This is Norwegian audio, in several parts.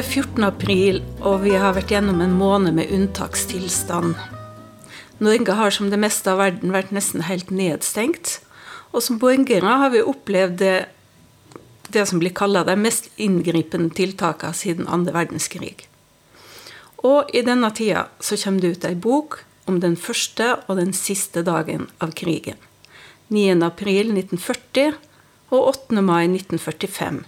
Er 14. april, og vi har vært gjennom en måned med unntakstilstand. Norge har som det meste av verden vært nesten helt nedstengt. Og som borgere har vi opplevd det, det som blir kalt de mest inngripende tiltakene siden andre verdenskrig. Og i denne tida så kommer det ut ei bok om den første og den siste dagen av krigen. 9. april 1940 og 8. mai 1945.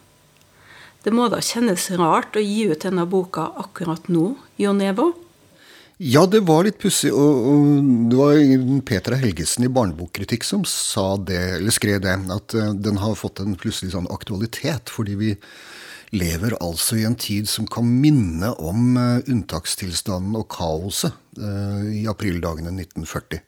Det må da kjennes rart å gi ut denne boka akkurat nå, Jon Evo? Ja, det var litt pussig. Og, det var Petra Helgesen i Barnebokkritikk som det, skrev det, at uh, den har fått en plutselig sånn aktualitet. Fordi vi lever altså i en tid som kan minne om uh, unntakstilstanden og kaoset uh, i aprildagene 1940.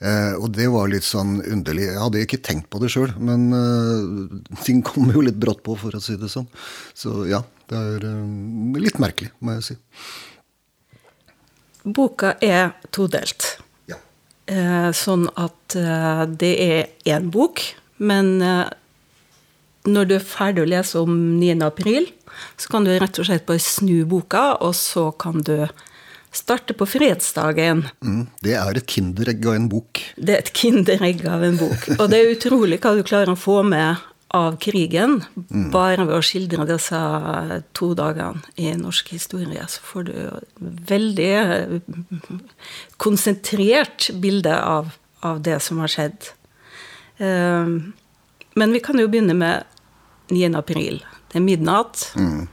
Eh, og det var litt sånn underlig. Jeg hadde ikke tenkt på det sjøl, men eh, ting kommer jo litt brått på, for å si det sånn. Så ja, det er eh, litt merkelig, må jeg si. Boka er todelt. Ja. Eh, sånn at eh, det er én bok, men eh, når du er ferdig å lese om 9. april, så kan du rett og slett bare snu boka, og så kan du starte på fredsdagen. Mm, det er et kinderegg av en bok. Det er et kinderegg av en bok. Og det er utrolig hva du klarer å få med av krigen, mm. bare ved å skildre disse to dagene i norsk historie. Så får du veldig konsentrert bilde av, av det som har skjedd. Um, men vi kan jo begynne med 9. april. Det er midnatt, mm.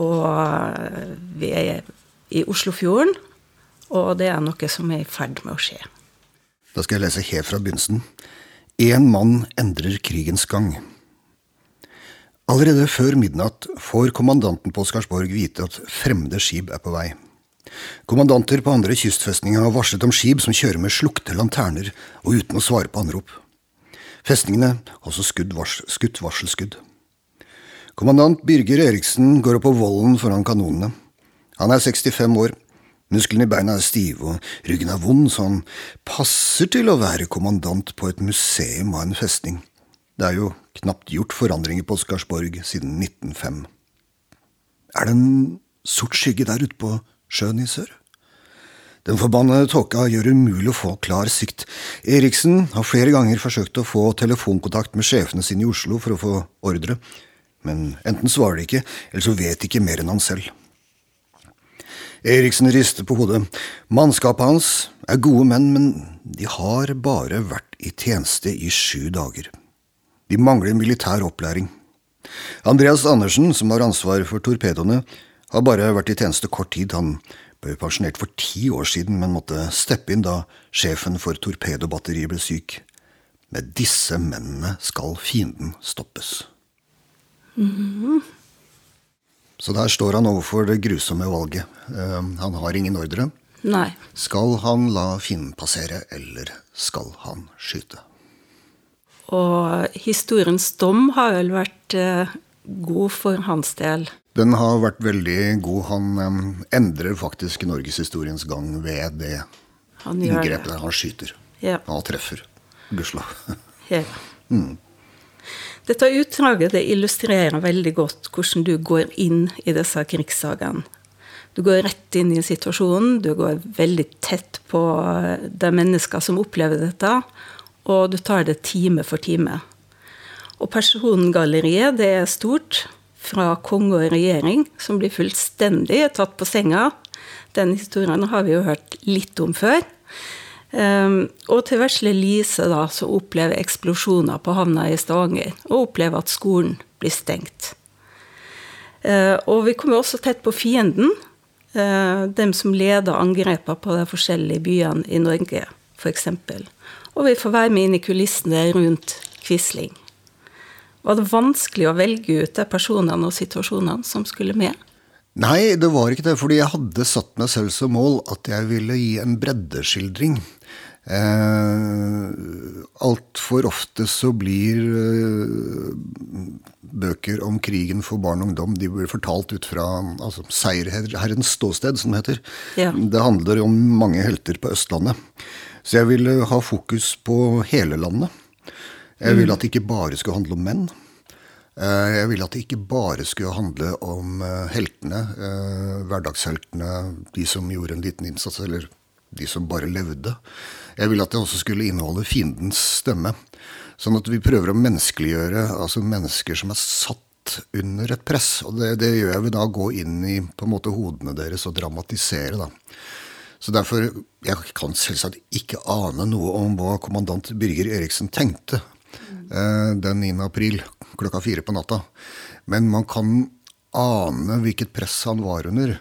og vi er i Oslofjorden. Og det er noe som er i ferd med å skje. Da skal jeg lese helt fra begynnelsen. Én mann endrer krigens gang. Allerede før midnatt får kommandanten på Skarsborg vite at fremmede skip er på vei. Kommandanter på andre kystfestninger har varslet om skip som kjører med slukte lanterner og uten å svare på anrop. Festningene har også skutt varselskudd. Kommandant Birger Eriksen går opp på vollen foran kanonene. Han er 65 år. Musklene i beina er stive, og ryggen er vond, så han passer til å være kommandant på et museum av en festning. Det er jo knapt gjort forandringer på Skarsborg siden 1905. Er det en sort skygge der ute på sjøen i sør? Den forbannede tåka gjør det umulig å få klar sikt. Eriksen har flere ganger forsøkt å få telefonkontakt med sjefene sine i Oslo for å få ordre, men enten svarer de ikke, eller så vet de ikke mer enn han selv. Eriksen rister på hodet. Mannskapet hans er gode menn, men de har bare vært i tjeneste i sju dager. De mangler militær opplæring. Andreas Andersen, som har ansvar for torpedoene, har bare vært i tjeneste kort tid. Han ble pensjonert for ti år siden, men måtte steppe inn da sjefen for torpedobatteriet ble syk. Med disse mennene skal fienden stoppes. Mm -hmm. Så der står han overfor det grusomme valget. Ehm, han har ingen ordre. Nei. Skal han la fienden passere, eller skal han skyte? Og historiens dom har vel vært eh, god for hans del? Den har vært veldig god. Han um, endrer faktisk norgeshistoriens gang ved det inngrepet Det. han skyter. Ja. Han treffer. Gudskjelov. ja. Mm. Dette utdraget det illustrerer veldig godt hvordan du går inn i disse krigssagene. Du går rett inn i situasjonen, du går veldig tett på de mennesker som opplever dette, og du tar det time for time. Og persongalleriet det er stort, fra konge og regjering, som blir fullstendig tatt på senga. Den historien har vi jo hørt litt om før. Um, og til vesle Lise, da, så opplever eksplosjoner på havna i Stavanger, og opplever at skolen blir stengt. Uh, og vi kommer også tett på fienden. Uh, dem som leder angrepene på de forskjellige byene i Norge, f.eks. Og vi får være med inn i kulissene rundt Quisling. Var det vanskelig å velge ut de personene og situasjonene som skulle med? Nei, det var ikke det, fordi jeg hadde satt meg selv som mål at jeg ville gi en breddeskildring. Eh, Altfor ofte så blir eh, bøker om krigen for barn og ungdom de blir fortalt ut fra altså, seierherrens ståsted, som det heter. Ja. Det handler om mange helter på Østlandet. Så jeg ville ha fokus på hele landet. Jeg ville mm. at det ikke bare skulle handle om menn. Eh, jeg ville at det ikke bare skulle handle om eh, heltene, hverdagsheltene, de som gjorde en liten innsats, eller de som bare levde. Jeg ville at det også skulle inneholde fiendens stemme. Sånn at vi prøver å menneskeliggjøre altså mennesker som er satt under et press. Og det, det gjør jeg ved da å gå inn i på en måte hodene deres og dramatisere. da. Så derfor, Jeg kan selvsagt ikke ane noe om hva kommandant Birger Eriksen tenkte eh, den 9. april klokka fire på natta. Men man kan ane hvilket press han var under.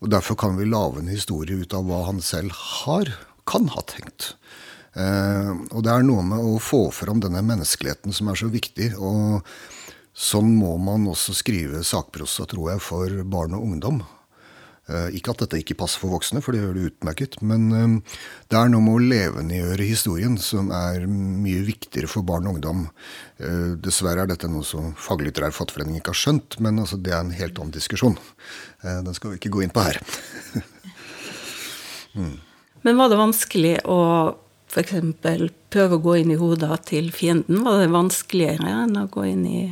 Og derfor kan vi lage en historie ut av hva han selv har, kan ha tenkt. Eh, og det er noe med å få fram denne menneskeligheten som er så viktig. og Sånn må man også skrive sakprosa, tror jeg, for barn og ungdom. Eh, ikke at dette ikke passer for voksne, for det gjør det utmerket. Men eh, det er noe med å levendegjøre historien som er mye viktigere for barn og ungdom. Eh, dessverre er dette noe som Faglitterær fattigforening ikke har skjønt, men altså, det er en helt annen diskusjon. Den skal vi ikke gå inn på her. mm. Men var det vanskelig å f.eks. prøve å gå inn i hodet til fienden? Var det vanskeligere enn å gå inn i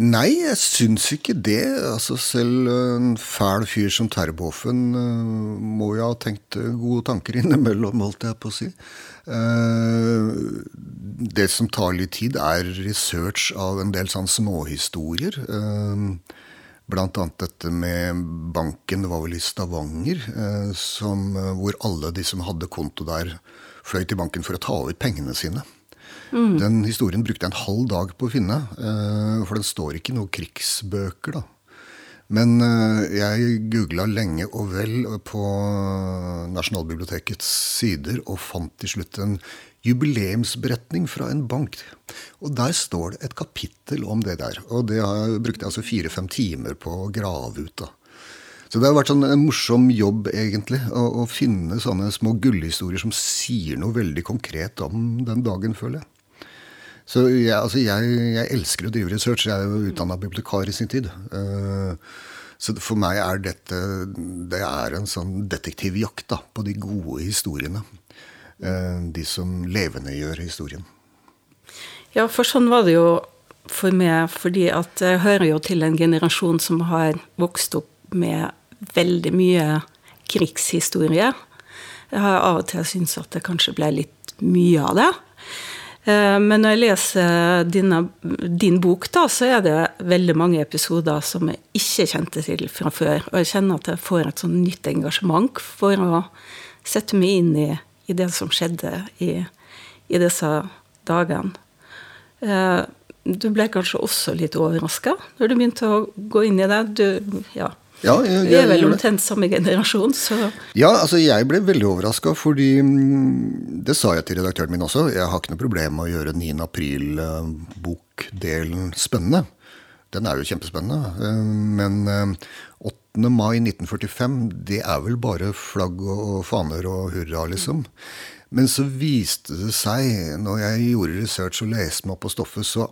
Nei, jeg syns ikke det. Altså, selv en fæl fyr som Terboven uh, må jo ha tenkt gode tanker innimellom, holdt jeg på å si. Uh, det som tar litt tid, er research av en del sånn småhistorier. Blant annet dette med banken, det var vel i Stavanger, som, hvor alle de som hadde konto der, fløy til banken for å ta ut pengene sine. Mm. Den historien brukte jeg en halv dag på å finne, eh, for den står ikke i noen krigsbøker. da. Men eh, jeg googla lenge og vel på Nasjonalbibliotekets sider og fant til slutt en jubileumsberetning fra en bank. Og der står det et kapittel om det der. Og det brukte jeg altså fire-fem timer på å grave ut. da. Så det har vært sånn en morsom jobb, egentlig, å, å finne sånne små gullhistorier som sier noe veldig konkret om den dagen, føler jeg. Så jeg, altså jeg, jeg, elsker å drive research. Jeg er jo utdanna bibliotekar i sin tid. Uh, så for meg er dette det er en sånn detektivjakt da, på de gode historiene. Uh, de som levendegjør historien. Ja, for sånn var det jo for meg, fordi at jeg hører jo til en generasjon som har vokst opp med veldig mye krigshistorie. Jeg har av og til syntes at det kanskje ble litt mye av det. Eh, men når jeg leser dine, din bok, da, så er det veldig mange episoder som jeg ikke kjente til fra før. Og jeg kjenner at jeg får et sånn nytt engasjement for å sette meg inn i, i det som skjedde i, i disse dagene. Eh, du ble kanskje også litt overraska når du begynte å gå inn i det? Du, ja, ja, jeg, Vi er vel omtrent samme generasjon, så Ja, altså jeg ble veldig overraska, fordi mm, Det sa jeg til redaktøren min også. Jeg har ikke noe problem med å gjøre 9. april-bokdelen spennende. Den er jo kjempespennende. Eh, men 8. Eh, mai 1945, det er vel bare flagg og faner og hurra, liksom. Men så viste det seg, når jeg gjorde research og leste meg opp på stoffet, så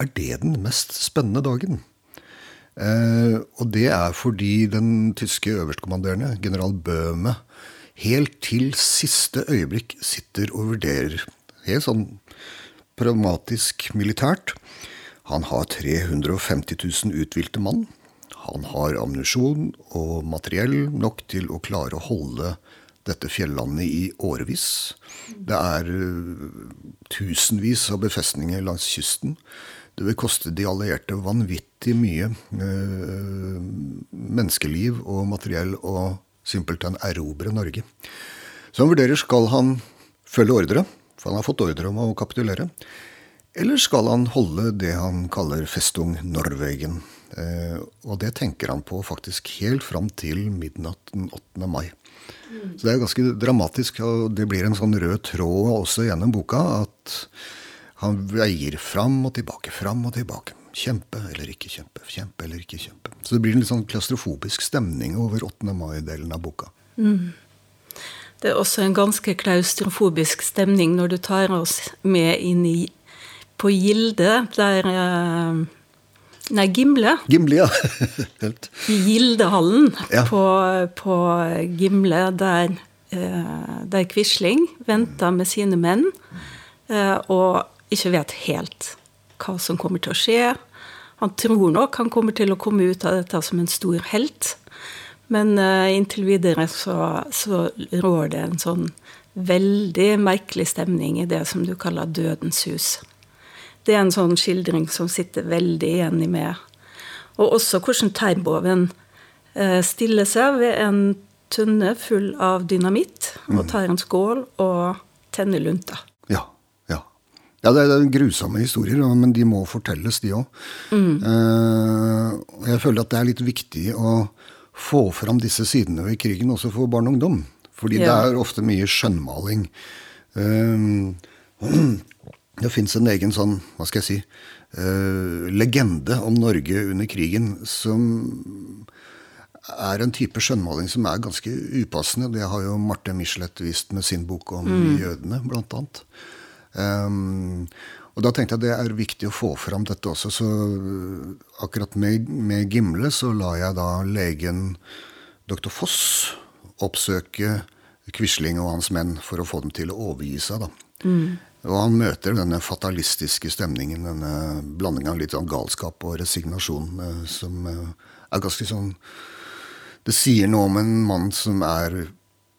er det den mest spennende dagen. Eh, og det er fordi den tyske øverstkommanderende, general Bøhme, helt til siste øyeblikk sitter og vurderer, helt sånn pragmatisk militært. Han har 350 000 uthvilte mann. Han har ammunisjon og materiell nok til å klare å holde dette fjellandet i årevis. Det er eh, tusenvis av befestninger langs kysten. Det vil koste de allierte vanvittig mye eh, menneskeliv og materiell å simpelthen erobre Norge. Så han vurderer skal han følge ordre, for han har fått ordre om å kapitulere, eller skal han holde det han kaller Festung Norwegen? Eh, og det tenker han på faktisk helt fram til midnatt den 8. mai. Så det er ganske dramatisk, og det blir en sånn rød tråd også gjennom boka at han veier fram og tilbake, fram og tilbake. Kjempe eller ikke kjempe, kjempe eller ikke kjempe. Så det blir en litt sånn klaustrofobisk stemning over 8. mai-delen av boka. Mm. Det er også en ganske klaustrofobisk stemning når du tar oss med inn i, på Gilde, der uh, Nei, Gimle. Gimle, ja. Helt. I Gildehallen ja. på, på, Gimle, der, uh, der Quisling venta med sine menn. Uh, og ikke vet helt hva som kommer til å skje. Han tror nok han kommer til å komme ut av dette som en stor helt. Men uh, inntil videre så, så, rår det en sånn veldig merkelig stemning i det som du kaller Dødens hus. Det er en sånn skildring som sitter veldig igjen i meg. Og også hvordan Terboven uh, stiller seg ved en tønne full av dynamitt og tar en skål og tenner lunta. Ja. det er grusomme historier, men de må fortelles, de òg. Mm. Uh, jeg føler at det er litt viktig å få fram disse sidene ved krigen også for barn og ungdom. Fordi ja. det er ofte mye skjønnmaling. Uh, det fins en egen sånn, hva skal jeg si, uh, legende om Norge under krigen som er en type skjønnmaling som er ganske upassende. Det har jo Marte Michelet vist med sin bok om mm. jødene, blant annet. Um, og da tenkte jeg det er viktig å få fram dette også. Så akkurat med, med Gimle så la jeg da legen dr. Foss oppsøke Quisling og hans menn for å få dem til å overgi seg. da. Mm. Og han møter denne fatalistiske stemningen, denne blandinga av litt sånn galskap og resignasjon, eh, som eh, er ganske sånn det sier noe om en mann som er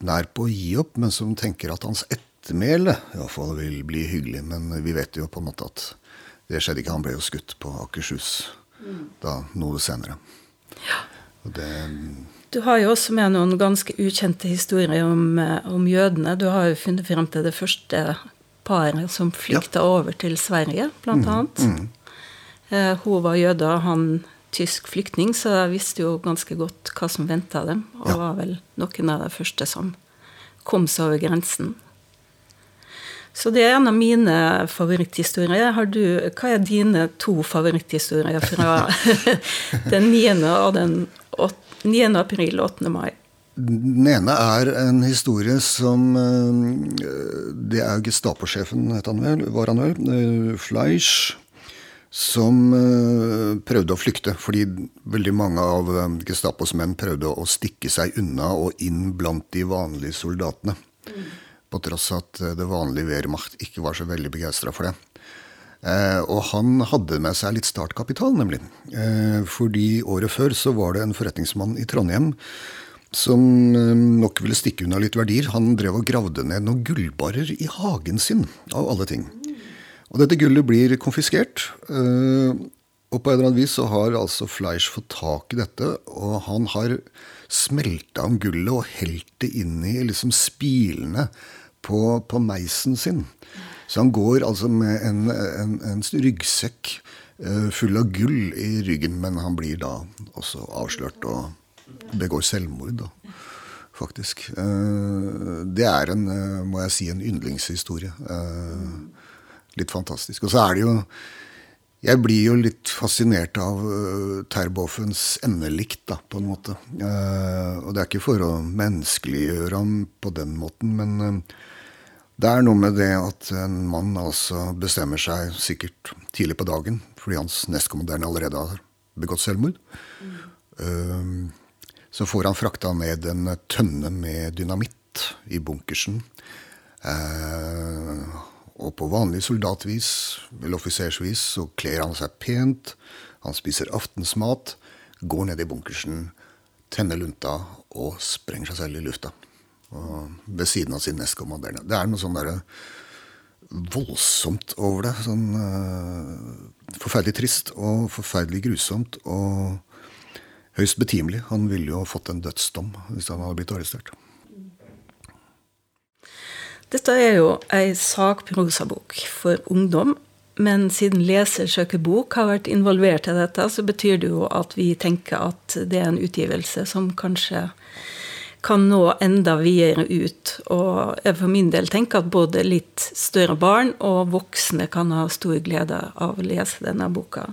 nær på å gi opp, men som tenker at hans ettermæle iallfall vil bli hyggelig. Men vi vet jo på en måte at det skjedde ikke. Han ble jo skutt på Akershus mm. da noe senere. Ja. Det, du har jo også med noen ganske ukjente historier om, eh, om, jødene. Du har jo funnet frem til det første paret som flykta ja. over til Sverige, blant mm, annet. Mm. Eh, hun var jøde, og han tysk flyktning, så jeg visste jo ganske godt hva som venta dem. Og ja. var vel noen av de første som kom seg over grensen. Så det er en av mine favoritthistorier. Du, hva er dine to favoritthistorier fra den 9. og den 8, 9. april og 8. mai? Den ene er en historie som eh, Det er Gestapo-sjefen, var han vel? Eh, Fleisch som uh, prøvde å flykte, fordi veldig mange av Gestapos menn prøvde å stikke seg unna og inn blant de vanlige soldatene. Mm. På tross av at uh, det vanlige Wehrmacht ikke var så veldig begeistra for det. og han hadde med seg litt startkapital, nemlig. fordi året før så var det en forretningsmann i Trondheim som nok ville stikke unna litt verdier. Han drev og gravde ned noen gullbarer i hagen sin, av alle ting. Og dette gullet blir konfiskert. Eh, og på en eller annen vis så har altså Fleisch fått tak i dette, og han har smelta om gullet og helt det inn i liksom spilene på, på, meisen sin. Så han går altså med en, en, en ryggsekk uh, full av gull i ryggen, men han blir da også avslørt og begår selvmord, da, faktisk. Uh, det er en, uh, må jeg si, en yndlingshistorie. Litt fantastisk. Og så er det jo Jeg blir jo litt fascinert av Terboffens endelikt, da, på en måte. Og det er ikke for å menneskeliggjøre ham på den måten, men det er noe med det at en mann altså bestemmer seg sikkert tidlig på dagen, fordi hans nestkommanderende allerede har begått selvmord. Mm. Så får han frakta ned en tønne med dynamitt i bunkersen. Uh, og på vanlig soldatvis, eller offisersvis, så kler han seg pent, han spiser aftensmat, går ned i bunkersen, tenner lunta og sprenger seg selv i lufta. Ved siden av sin nestkommanderende. Det er noe sånn derre voldsomt over det. Sånn uh, forferdelig trist og forferdelig grusomt og høyst betimelig. Han ville jo fått en dødsdom hvis han hadde blitt arrestert. Dette er jo ei sakprosabok for ungdom. Men siden Leser bok har vært involvert i dette, så betyr det jo at vi tenker at det er en utgivelse som kanskje kan nå enda videre ut. Og jeg for min del tenker at både litt større barn og voksne kan ha stor glede av å lese denne boka.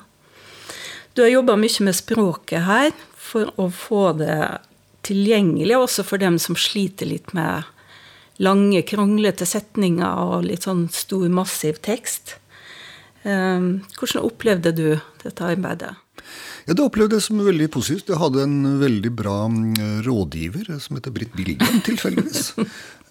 Du har jobba mye med språket her for å få det tilgjengelig også for dem som sliter litt med lange, kronglete setninger og litt sånn stor, massiv tekst. Ehm, hvordan opplevde du dette arbeidet? Ja, Det opplevde jeg som veldig positivt. Jeg hadde en veldig bra mm, rådgiver som heter Britt Bilgen, tilfeldigvis.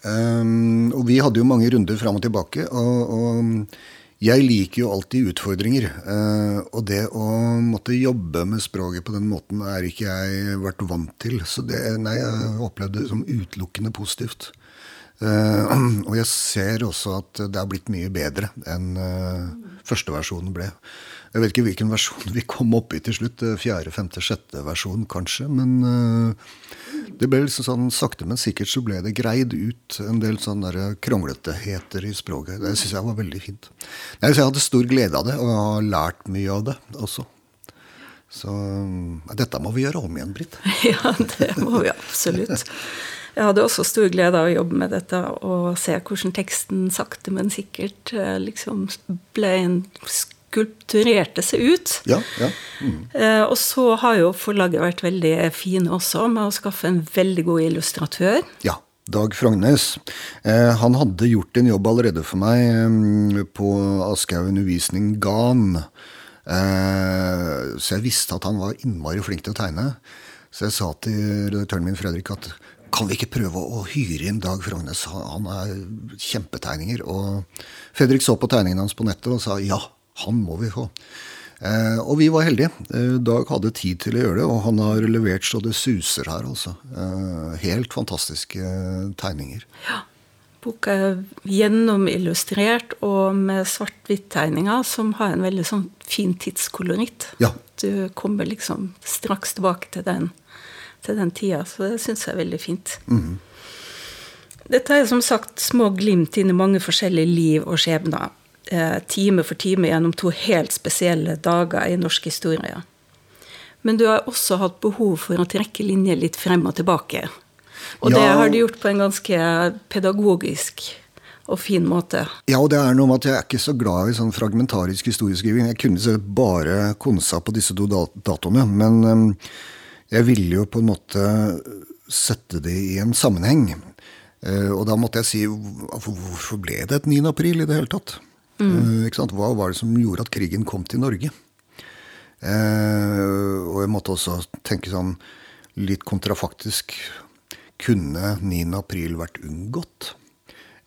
um, og vi hadde jo mange runder fram og tilbake. Og, og, Jeg liker jo alltid utfordringer. eh, Og det å måtte jobbe med språket på den måten er ikke jeg vært vant til. Så det, nei, jeg opplevde det som utelukkende positivt. Eh, Og jeg ser også at det har blitt mye bedre enn eh, første versjonen ble. Jeg vet ikke hvilken versjon vi kom opp i til slutt. eh, Fjerde, femte, sjette versjon kanskje. Men eh, det ble liksom sånn sakte, men sikkert så ble det greid ut en del sånne der krongleteheter i språket. Det syns jeg var veldig fint. Nei, jeg hadde stor glede av det, og har lært mye av det også. Så eh, dette må vi gjøre om igjen, Britt. Ja, det må vi absolutt. Jeg hadde også stor glede av å jobbe med dette og se hvordan teksten sakte, men sikkert eh, liksom ble en skulpturerte seg ut. Ja, ja. Mm. Eh, Og så har jo forlaget vært veldig fine også med å skaffe en veldig god illustratør. Ja, Dag Frognes. Eh, han hadde gjort en jobb allerede for meg eh, på Aschehoug Undervisning Gan. Eh, så jeg visste at han var innmari flink til å tegne. Så jeg sa til redaktøren min Fredrik at kan vi ikke prøve å hyre inn Dag Frognes? Han han er kjempetegninger. Og Fredrik så på tegningene hans på nettet og sa ja, han må vi få. Eh, og vi var heldige. Eh, Dag hadde tid til å gjøre det, og han har levert så det suser her, altså. Eh, helt fantastiske eh, tegninger. Ja. Boka er gjennomillustrert og med svart-hvitt-tegninger som har en veldig sånn fin tidskoloritt. Ja. Du kommer liksom straks tilbake til den, til den tida, så det syns jeg er veldig fint. Dette er som sagt små glimt inn i mange forskjellige liv og skjebner. Eh, time for time gjennom to helt spesielle dager i norsk historie. Men du har også hatt behov for å trekke linjer litt frem og tilbake. Og det har du gjort på en ganske pedagogisk og fin måte. Ja, og det er noe med at jeg er ikke så glad i sånn fragmentarisk historieskriving. Jeg kunne selv bare konsa på disse to dat- datoene, men jeg ville jo på en måte sette det i en sammenheng. Eh, og da måtte jeg si hvorfor ble det et 9. april i det hele tatt? Eh, ikke sant? Hva var det som gjorde at krigen kom til Norge? Eh, og jeg måtte også tenke sånn litt kontrafaktisk. Kunne 9. april vært unngått?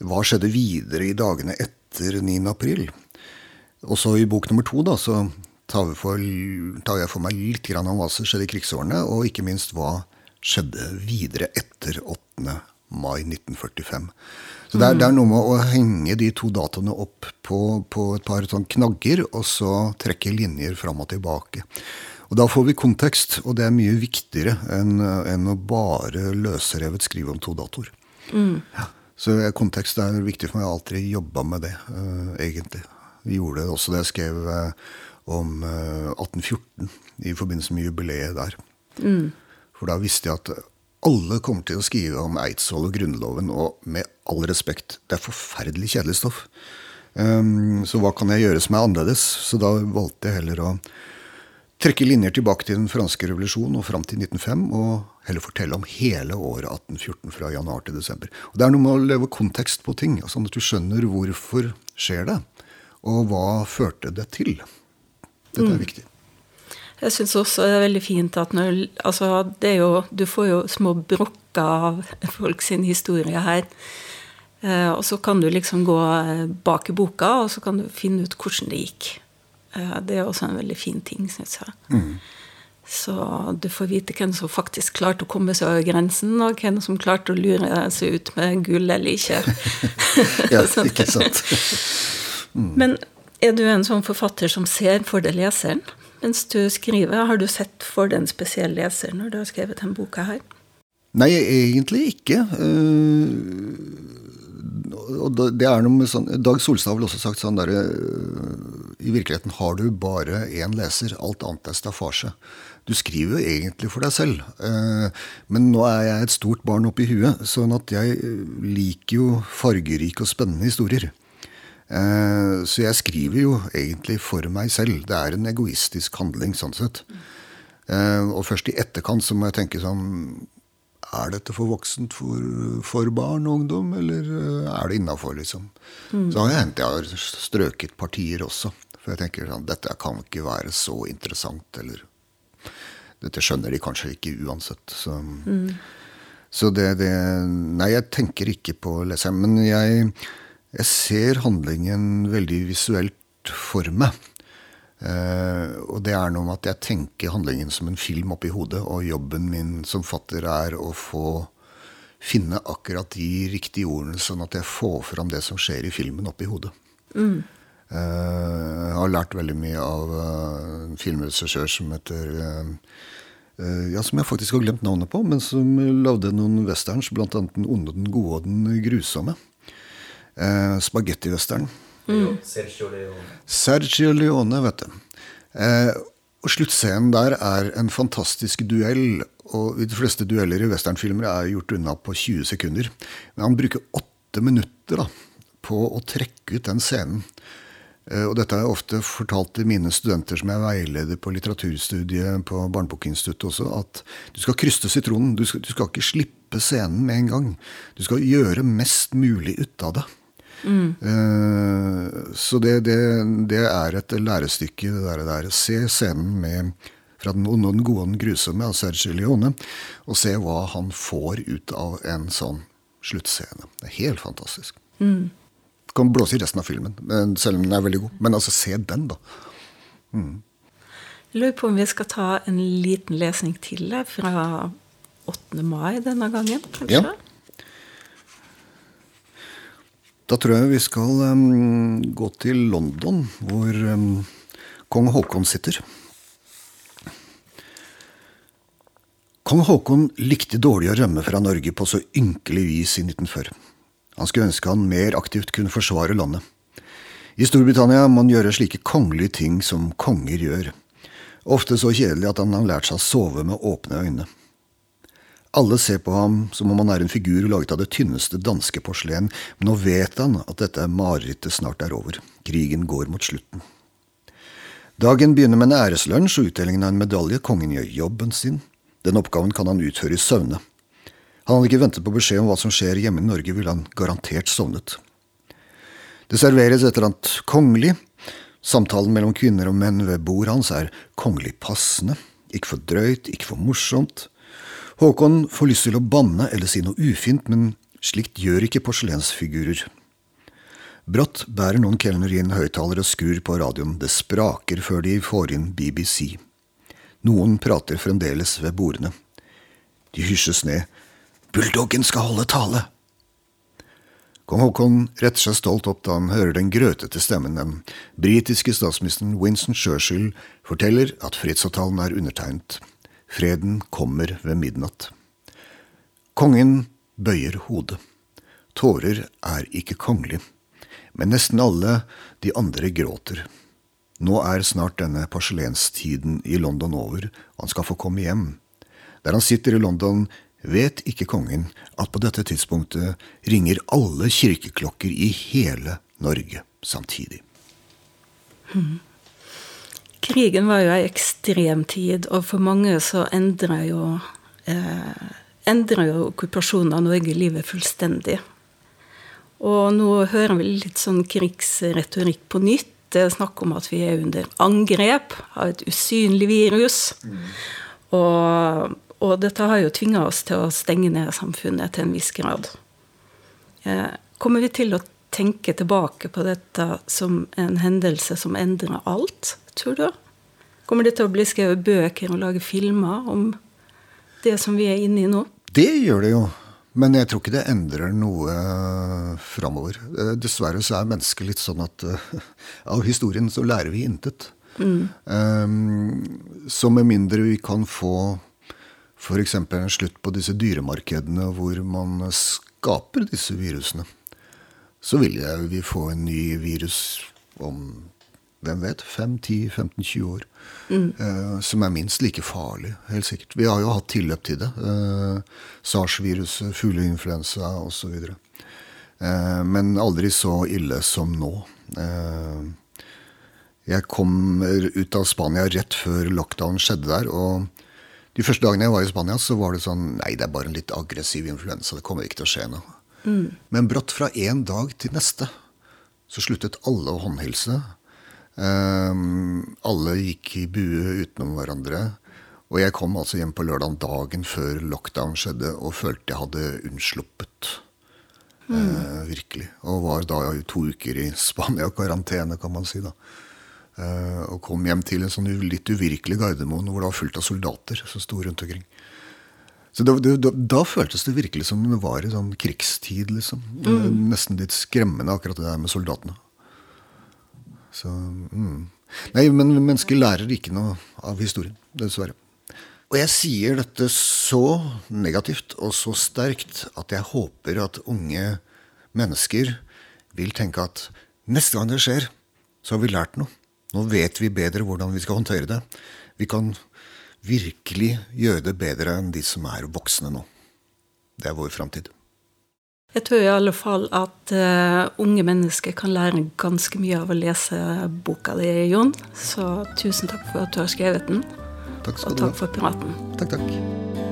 Hva skjedde videre i dagene etter 9. april? Og så i bok nummer to da, så tar, for, tar jeg for meg litt grann om hva som skjedde i krigsårene, og ikke minst hva skjedde videre etter 8. mai 1945. Så det er, det er noe med å henge de to datoene opp på, på et par sånn knagger, og så trekke linjer fram og tilbake. Og Da får vi kontekst, og det er mye viktigere enn, enn å bare løsrevet skrive om to datoer. Ja. Så kontekst er viktig for meg. Jeg har alltid jobba med det, uh, egentlig. Vi gjorde det også da jeg skrev uh, om uh, 1814 i forbindelse med jubileet der. For da visste jeg at alle kommer til å skrive om Eidsvoll og Grunnloven, og med all respekt, det er forferdelig kjedelig stoff. Um, så hva kan jeg gjøre som er annerledes? Så da valgte jeg heller å trekke linjer tilbake til den franske revolusjonen og fram til 1905, og heller fortelle om hele året 1814 fra januar til desember. Og Det er noe med å leve kontekst på ting, sånn at du skjønner hvorfor skjer det, og hva førte det til. Dette er viktig. Jeg syns også det er veldig fint at når Altså, det er jo Du får jo små brokker av folk sin historie her. Eh, og så kan du liksom gå eh, bak i boka, og så kan du finne ut hvordan det gikk. Eh, det er også en veldig fin ting, syns jeg. Så du får vite hvem som faktisk klarte å komme seg over grensen, og hvem som klarte å lure seg ut med gull eller ikke. Ja, ikke sant? Men er du en sånn forfatter som ser for deg leseren mens du skriver? Har du sett for den spesielle spesiell leser når du har skrevet denne boka her? Nei, egentlig ikke. Eh, og det er noe med sånn, Dag Solstad har vel også sagt sånn derre I virkeligheten har du bare én leser. Alt annet er staffasje. Du skriver jo egentlig for deg selv. eh, Men nå er jeg et stort barn oppi huet, sånn at jeg eh, liker jo fargerike og spennende historier. Eh, Så jeg skriver jo egentlig for meg selv. Det er en egoistisk handling, sånn sett. Eh, Og først i etterkant så må jeg tenke sånn Er dette for voksent for, for barn og ungdom, eller eh, er det innafor, liksom? Så har jeg hendt jeg har strøket partier også. For jeg tenker sånn Dette kan ikke være så interessant, eller Dette skjønner de kanskje ikke uansett. Så, så det, det Nei, jeg tenker ikke på leseren. Men jeg, jeg ser handlingen veldig visuelt for meg. Uh, og det er noe med at jeg tenker handlingen som en film oppi hodet, og jobben min som fatter er å få finne akkurat de riktige ordene, sånn at jeg får fram det som skjer i filmen, oppi hodet. Mm. Uh, jeg har lært veldig mye av uh, en filmregissør som heter ja, Som jeg faktisk har glemt navnet på, men som lagde noen westerns, bl.a. Den onde, den gode og den grusomme. Eh, spagettivesteren. Mm. Sergio Leone. Sergio Leone, vet du. Eh, og Sluttscenen der er en fantastisk duell. og De fleste dueller i westernfilmer er gjort unna på 20 sekunder. Men han bruker åtte minutter da, på å trekke ut den scenen. Eh, og dette har jeg ofte fortalt til mine studenter som er veileder på litteraturstudiet på Barnebokinstituttet også, at du skal kryste sitronen. Du skal, du skal, ikke slippe scenen med en gang. Du skal gjøre mest mulig ut av det. Mm. Uh, så det, det, det, er et lærestykke, det der. der. Se scenen med fra Den onde og den gode og den grusomme av Sergio Leone, og se hva han får ut av en sånn sluttscene. Det er helt fantastisk. Mm kan blåse i resten av filmen, selv om den er veldig god. Men altså, se den, da. Mm. Lurer på om vi skal ta en liten lesning til fra 8. mai denne gangen, kanskje? Ja. Da tror jeg vi skal um, gå til London, hvor um, kong Haakon sitter. Kong Haakon likte dårlig å rømme fra Norge på så ynkelig vis i 1940. Han skulle ønske han mer aktivt kunne forsvare landet. I Storbritannia må han gjøre slike kongelige ting som konger gjør. Ofte så kjedelig at han har lært seg å sove med åpne øyne. Alle ser på ham som om han er en figur laget av det tynneste danske porselen, men nå vet han at dette marerittet snart er over. Krigen går mot slutten. Dagen begynner med en æreslunsj og utdelingen av en medalje. Kongen gjør jobben sin. Den oppgaven kan han utføre i søvne. Han hadde ikke ventet på beskjed om hva som skjer hjemme i Norge, ville han garantert sovnet. Det serveres et eller annet kongelig. Samtalen mellom kvinner og menn ved bordet hans er kongelig passende. Ikke for drøyt, ikke for morsomt. Håkon får lyst til å banne eller si noe ufint, men slikt gjør ikke porselensfigurer. Brått bærer noen kelner inn høyttalere og skrur på radioen. Det spraker før de får inn BBC. Noen prater fremdeles ved bordene. De hysjes ned, Bulldoggen skal holde tale. Kong Haakon retter seg stolt opp da han hører den grøtete stemmen. Den britiske statsministeren Winston Churchill forteller at fredsavtalen er undertegnet. Freden kommer ved midnatt. Kongen bøyer hodet. Tårer er ikke kongelig, men nesten alle de andre gråter. Nå er snart denne porselenstiden i London over, han skal få komme hjem. Der han sitter i London, vet ikke kongen at på dette tidspunktet ringer alle kirkeklokker i hele Norge samtidig. Hmm. Krigen var jo ei ekstrem tid, og for mange så endra jo eh, endra jo okkupasjonen av Norge livet fullstendig. Og nå hører vi litt sånn krigsretorikk på nytt. Det er snakk om at vi er under angrep av et usynlig virus. Mm. Og og dette har jo tvinga oss til å stenge ned samfunnet til en viss grad. Eh, kommer vi til å tenke tilbake på dette som en hendelse som endrer alt, tror du? Kommer det til å bli skrevet bøker og lage filmer om det som vi er inne i nå? Det gjør det jo. Men jeg tror ikke det endrer noe framover. Eh, dessverre så er mennesket litt sånn at uh, av historien så lærer vi intet. Mm. Um, så med mindre vi kan få f.eks. en slutt på disse dyremarkedene hvor man skaper disse virusene. Så vil vi få en ny virus om hvem vet, 5-10-15-20 år. Mm. Eh, som er minst like farlig, helt sikkert. Vi har jo hatt tilløp til det. Eh, SARS-viruset, fugleinfluensa osv. Eh, men aldri så ille som nå. Eh, jeg kom ut av Spania rett før lockdown skjedde der. og de første dagene jeg var i Spania, så var det sånn Nei, det er bare en litt aggressiv influensa. Det kommer ikke til å skje noe. Mm. Men brått fra én dag til neste så sluttet alle å håndhilse. Um, alle gikk i bue utenom hverandre. Og jeg kom altså hjem på lørdag dagen før lockdown skjedde, og følte jeg hadde unnsluppet. Eh, virkelig. Og var da i to uker i Spania, karantene, kan man si. da. Eh, og kom hjem til en sånn litt uvirkelig Gardermoen hvor det var fullt av soldater som sto rundt omkring. Så da, da, da, føltes det virkelig som det var i sånn krigstid, liksom. Mm. Nesten litt skremmende, akkurat det der med soldatene. Så mm. Nei, men mennesker lærer ikke noe av historien, dessverre. Og jeg sier dette så negativt og så sterkt at jeg håper at unge mennesker vil tenke at neste gang det skjer, så har vi lært noe. Nå vet vi bedre hvordan vi skal håndtere det. Vi kan virkelig gjøre det bedre enn de som er voksne nå. Det er vår framtid. Jeg tror i alle fall at uh, unge mennesker kan lære ganske mye av å lese boka di, Jon. Så tusen takk for at du har skrevet den. Takk skal og du takk for praten. Takk, takk.